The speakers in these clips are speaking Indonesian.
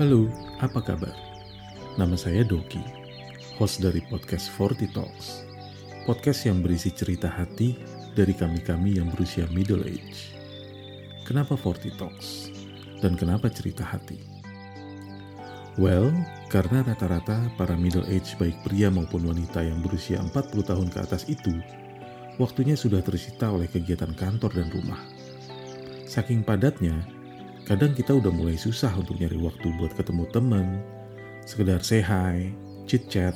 Halo, apa kabar? Nama saya Doki, host dari podcast Forty Talks. Podcast yang berisi cerita hati dari kami-kami yang berusia middle age. Kenapa Forty Talks? Dan kenapa cerita hati? Well, karena rata-rata para middle age baik pria maupun wanita yang berusia 40 tahun ke atas itu, waktunya sudah tersita oleh kegiatan kantor dan rumah. Saking padatnya, kadang kita udah mulai susah untuk nyari waktu buat ketemu temen, sekedar hi, chit chat,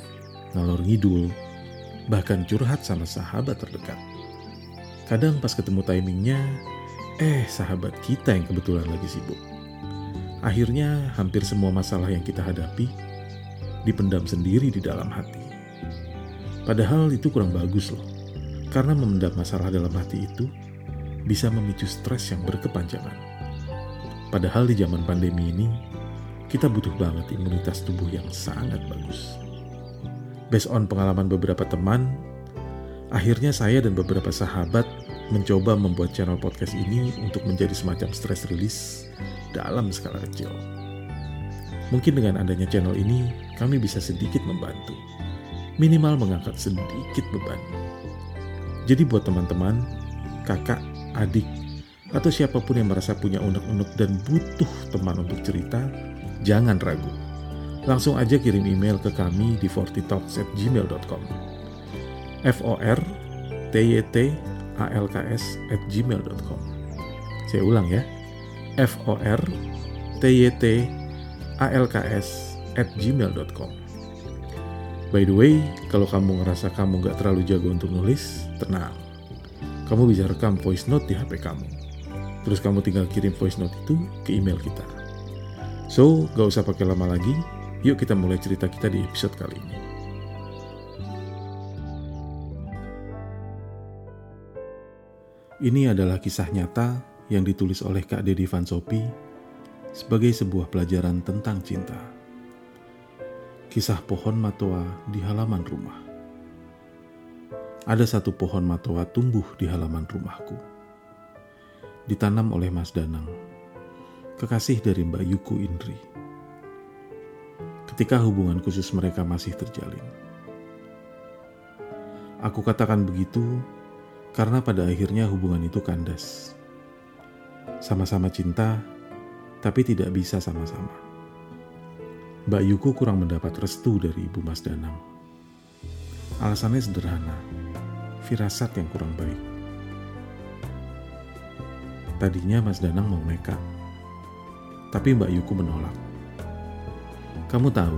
ngalor ngidul, bahkan curhat sama sahabat terdekat. Kadang pas ketemu timingnya, eh sahabat kita yang kebetulan lagi sibuk. Akhirnya hampir semua masalah yang kita hadapi dipendam sendiri di dalam hati. Padahal itu kurang bagus loh, karena memendam masalah dalam hati itu bisa memicu stres yang berkepanjangan. Padahal di zaman pandemi ini, kita butuh banget imunitas tubuh yang sangat bagus. Based on pengalaman beberapa teman, akhirnya saya dan beberapa sahabat mencoba membuat channel podcast ini untuk menjadi semacam stress release dalam skala kecil. Mungkin dengan adanya channel ini, kami bisa sedikit membantu. Minimal mengangkat sedikit beban. Jadi buat teman-teman, kakak, adik, atau siapa pun yang merasa punya unek-unek dan butuh teman untuk cerita, jangan ragu. Langsung aja kirim email ke kami di fortitalks@gmail.com. F O R T Y T A L K S at gmail.com. Saya ulang ya. F O R T Y T A L K S at gmail.com. By the way, kalau kamu ngerasa kamu gak terlalu jago untuk nulis, tenang. Kamu bisa rekam voice note di HP kamu Terus kamu tinggal kirim voice note itu ke email kita. So, gak usah pakai lama lagi, yuk kita mulai cerita kita di episode kali ini. Ini adalah kisah nyata yang ditulis oleh Kak Dedi Van Sopi sebagai sebuah pelajaran tentang cinta. Kisah pohon matoa di halaman rumah. Ada satu pohon matoa tumbuh di halaman rumahku ditanam oleh Mas Danang, kekasih dari Mbak Yuku Indri. Ketika hubungan khusus mereka masih terjalin. Aku katakan begitu karena pada akhirnya hubungan itu kandas. Sama-sama cinta, tapi tidak bisa sama-sama. Mbak Yuku kurang mendapat restu dari Ibu Mas Danang. Alasannya sederhana, firasat yang kurang baik. Tadinya Mas Danang mau nekat, tapi Mbak Yuku menolak. Kamu tahu,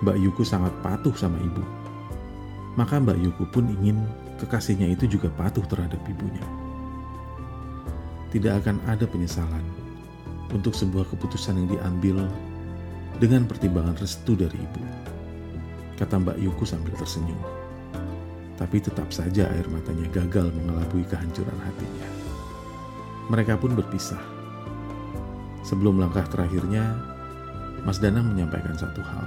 Mbak Yuku sangat patuh sama ibu. Maka Mbak Yuku pun ingin kekasihnya itu juga patuh terhadap ibunya. Tidak akan ada penyesalan untuk sebuah keputusan yang diambil dengan pertimbangan restu dari ibu. Kata Mbak Yuku sambil tersenyum. Tapi tetap saja air matanya gagal mengelabui kehancuran hatinya mereka pun berpisah. Sebelum langkah terakhirnya, Mas Danang menyampaikan satu hal.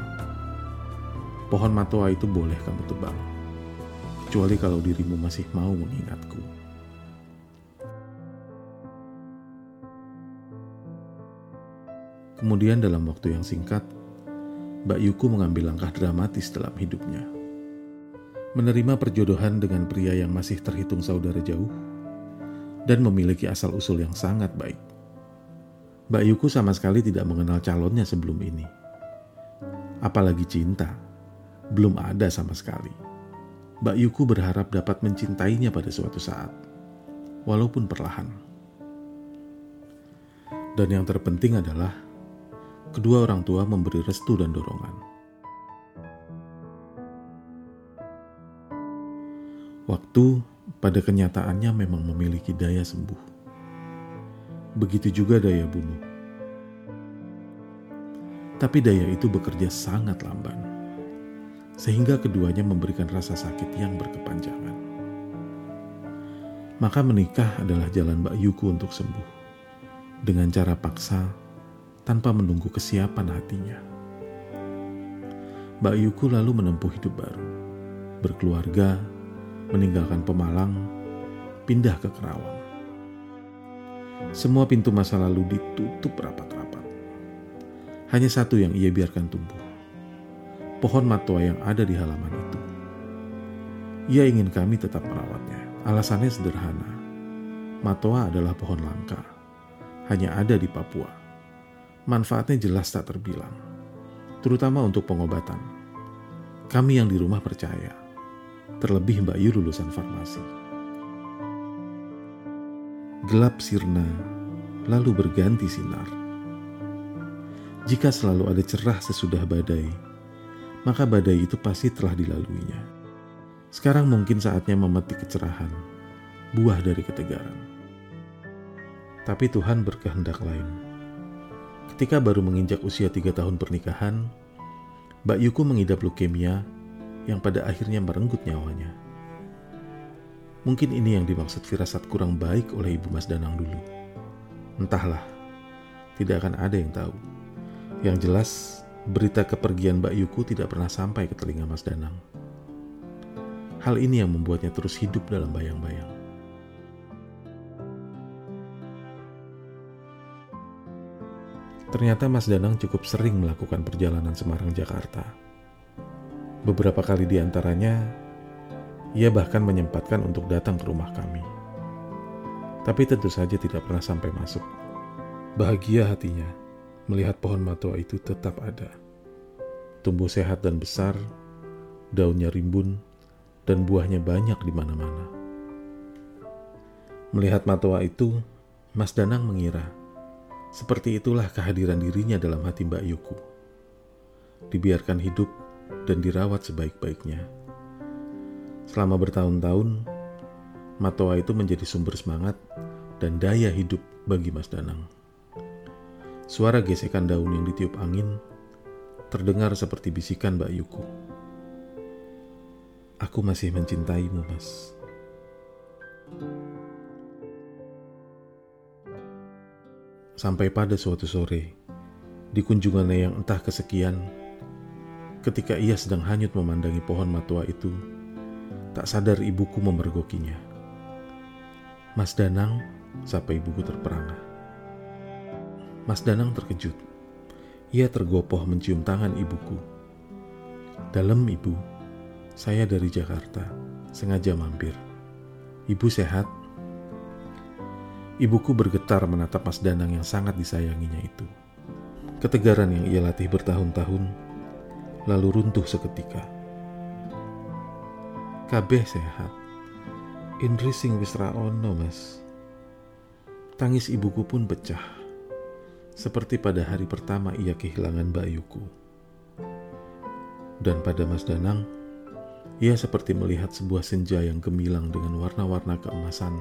Pohon matoa itu boleh kamu tebang, kecuali kalau dirimu masih mau mengingatku. Kemudian dalam waktu yang singkat, Mbak Yuku mengambil langkah dramatis dalam hidupnya. Menerima perjodohan dengan pria yang masih terhitung saudara jauh, dan memiliki asal-usul yang sangat baik. Mbak Yuku sama sekali tidak mengenal calonnya sebelum ini. Apalagi cinta, belum ada sama sekali. Mbak Yuku berharap dapat mencintainya pada suatu saat, walaupun perlahan. Dan yang terpenting adalah kedua orang tua memberi restu dan dorongan. Waktu pada kenyataannya memang memiliki daya sembuh. Begitu juga daya bunuh. Tapi daya itu bekerja sangat lamban, sehingga keduanya memberikan rasa sakit yang berkepanjangan. Maka menikah adalah jalan Mbak Yuku untuk sembuh, dengan cara paksa tanpa menunggu kesiapan hatinya. Mbak Yuku lalu menempuh hidup baru, berkeluarga, meninggalkan Pemalang, pindah ke Kerawang. Semua pintu masa lalu ditutup rapat-rapat. Hanya satu yang ia biarkan tumbuh. Pohon matua yang ada di halaman itu. Ia ingin kami tetap merawatnya. Alasannya sederhana. Matua adalah pohon langka. Hanya ada di Papua. Manfaatnya jelas tak terbilang. Terutama untuk pengobatan. Kami yang di rumah percaya. Terlebih Mbak Yu lulusan farmasi. Gelap sirna, lalu berganti sinar. Jika selalu ada cerah sesudah badai, maka badai itu pasti telah dilaluinya. Sekarang mungkin saatnya memetik kecerahan, buah dari ketegaran. Tapi Tuhan berkehendak lain. Ketika baru menginjak usia tiga tahun pernikahan, Mbak Yuku mengidap leukemia yang pada akhirnya merenggut nyawanya. Mungkin ini yang dimaksud firasat kurang baik oleh Ibu Mas Danang dulu. Entahlah, tidak akan ada yang tahu. Yang jelas, berita kepergian Mbak Yuku tidak pernah sampai ke telinga Mas Danang. Hal ini yang membuatnya terus hidup dalam bayang-bayang. Ternyata Mas Danang cukup sering melakukan perjalanan Semarang-Jakarta. Beberapa kali di antaranya, ia bahkan menyempatkan untuk datang ke rumah kami. Tapi tentu saja tidak pernah sampai masuk. Bahagia hatinya melihat pohon matua itu tetap ada. Tumbuh sehat dan besar, daunnya rimbun, dan buahnya banyak di mana-mana. Melihat matua itu, Mas Danang mengira seperti itulah kehadiran dirinya dalam hati Mbak Yuku. Dibiarkan hidup dan dirawat sebaik-baiknya. Selama bertahun-tahun, matua itu menjadi sumber semangat dan daya hidup bagi Mas Danang. Suara gesekan daun yang ditiup angin terdengar seperti bisikan Mbak Yuku. Aku masih mencintaimu, Mas. Sampai pada suatu sore, di kunjungannya yang entah kesekian, ketika ia sedang hanyut memandangi pohon matua itu, tak sadar ibuku memergokinya. Mas Danang, sapa ibuku terperangah. Mas Danang terkejut. Ia tergopoh mencium tangan ibuku. Dalam ibu, saya dari Jakarta, sengaja mampir. Ibu sehat? Ibuku bergetar menatap Mas Danang yang sangat disayanginya itu. Ketegaran yang ia latih bertahun-tahun, lalu runtuh seketika. Kabeh sehat. Indri sing wis ono, Mas. Tangis ibuku pun pecah. Seperti pada hari pertama ia kehilangan Bayuku. Dan pada Mas Danang, ia seperti melihat sebuah senja yang gemilang dengan warna-warna keemasan.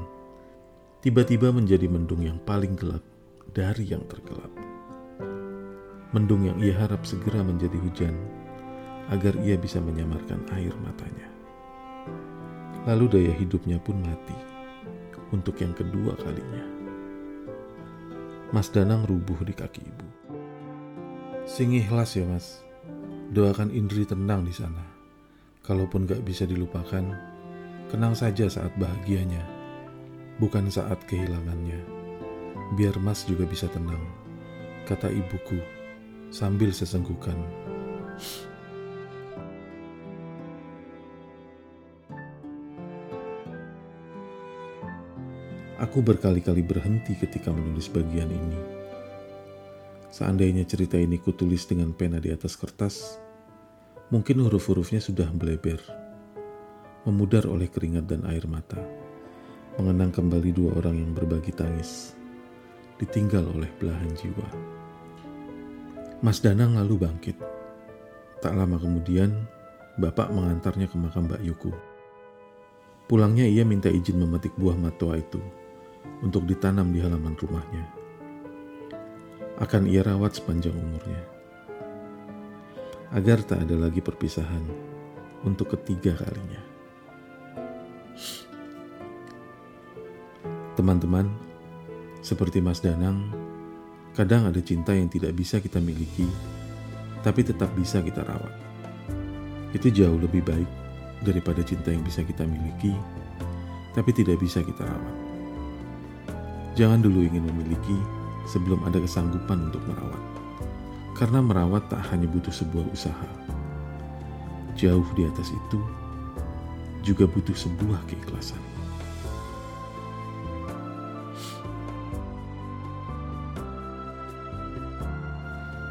Tiba-tiba menjadi mendung yang paling gelap dari yang tergelap. Mendung yang ia harap segera menjadi hujan agar ia bisa menyamarkan air matanya. Lalu daya hidupnya pun mati untuk yang kedua kalinya. Mas Danang rubuh di kaki ibu. Sing ikhlas ya mas, doakan Indri tenang di sana. Kalaupun gak bisa dilupakan, kenang saja saat bahagianya, bukan saat kehilangannya. Biar Mas juga bisa tenang, kata ibuku sambil sesenggukan. Aku berkali-kali berhenti ketika menulis bagian ini. Seandainya cerita ini kutulis dengan pena di atas kertas, Mungkin huruf-hurufnya sudah meleber, memudar oleh keringat dan air mata, mengenang kembali dua orang yang berbagi tangis, ditinggal oleh belahan jiwa. Mas Danang lalu bangkit. Tak lama kemudian, bapak mengantarnya ke makam Mbak Yuku. Pulangnya ia minta izin memetik buah matua itu untuk ditanam di halaman rumahnya. Akan ia rawat sepanjang umurnya agar tak ada lagi perpisahan untuk ketiga kalinya. Teman-teman, seperti Mas Danang, kadang ada cinta yang tidak bisa kita miliki, tapi tetap bisa kita rawat. Itu jauh lebih baik daripada cinta yang bisa kita miliki, tapi tidak bisa kita rawat. Jangan dulu ingin memiliki sebelum ada kesanggupan untuk merawat. Karena merawat tak hanya butuh sebuah usaha. Jauh di atas itu, juga butuh sebuah keikhlasan.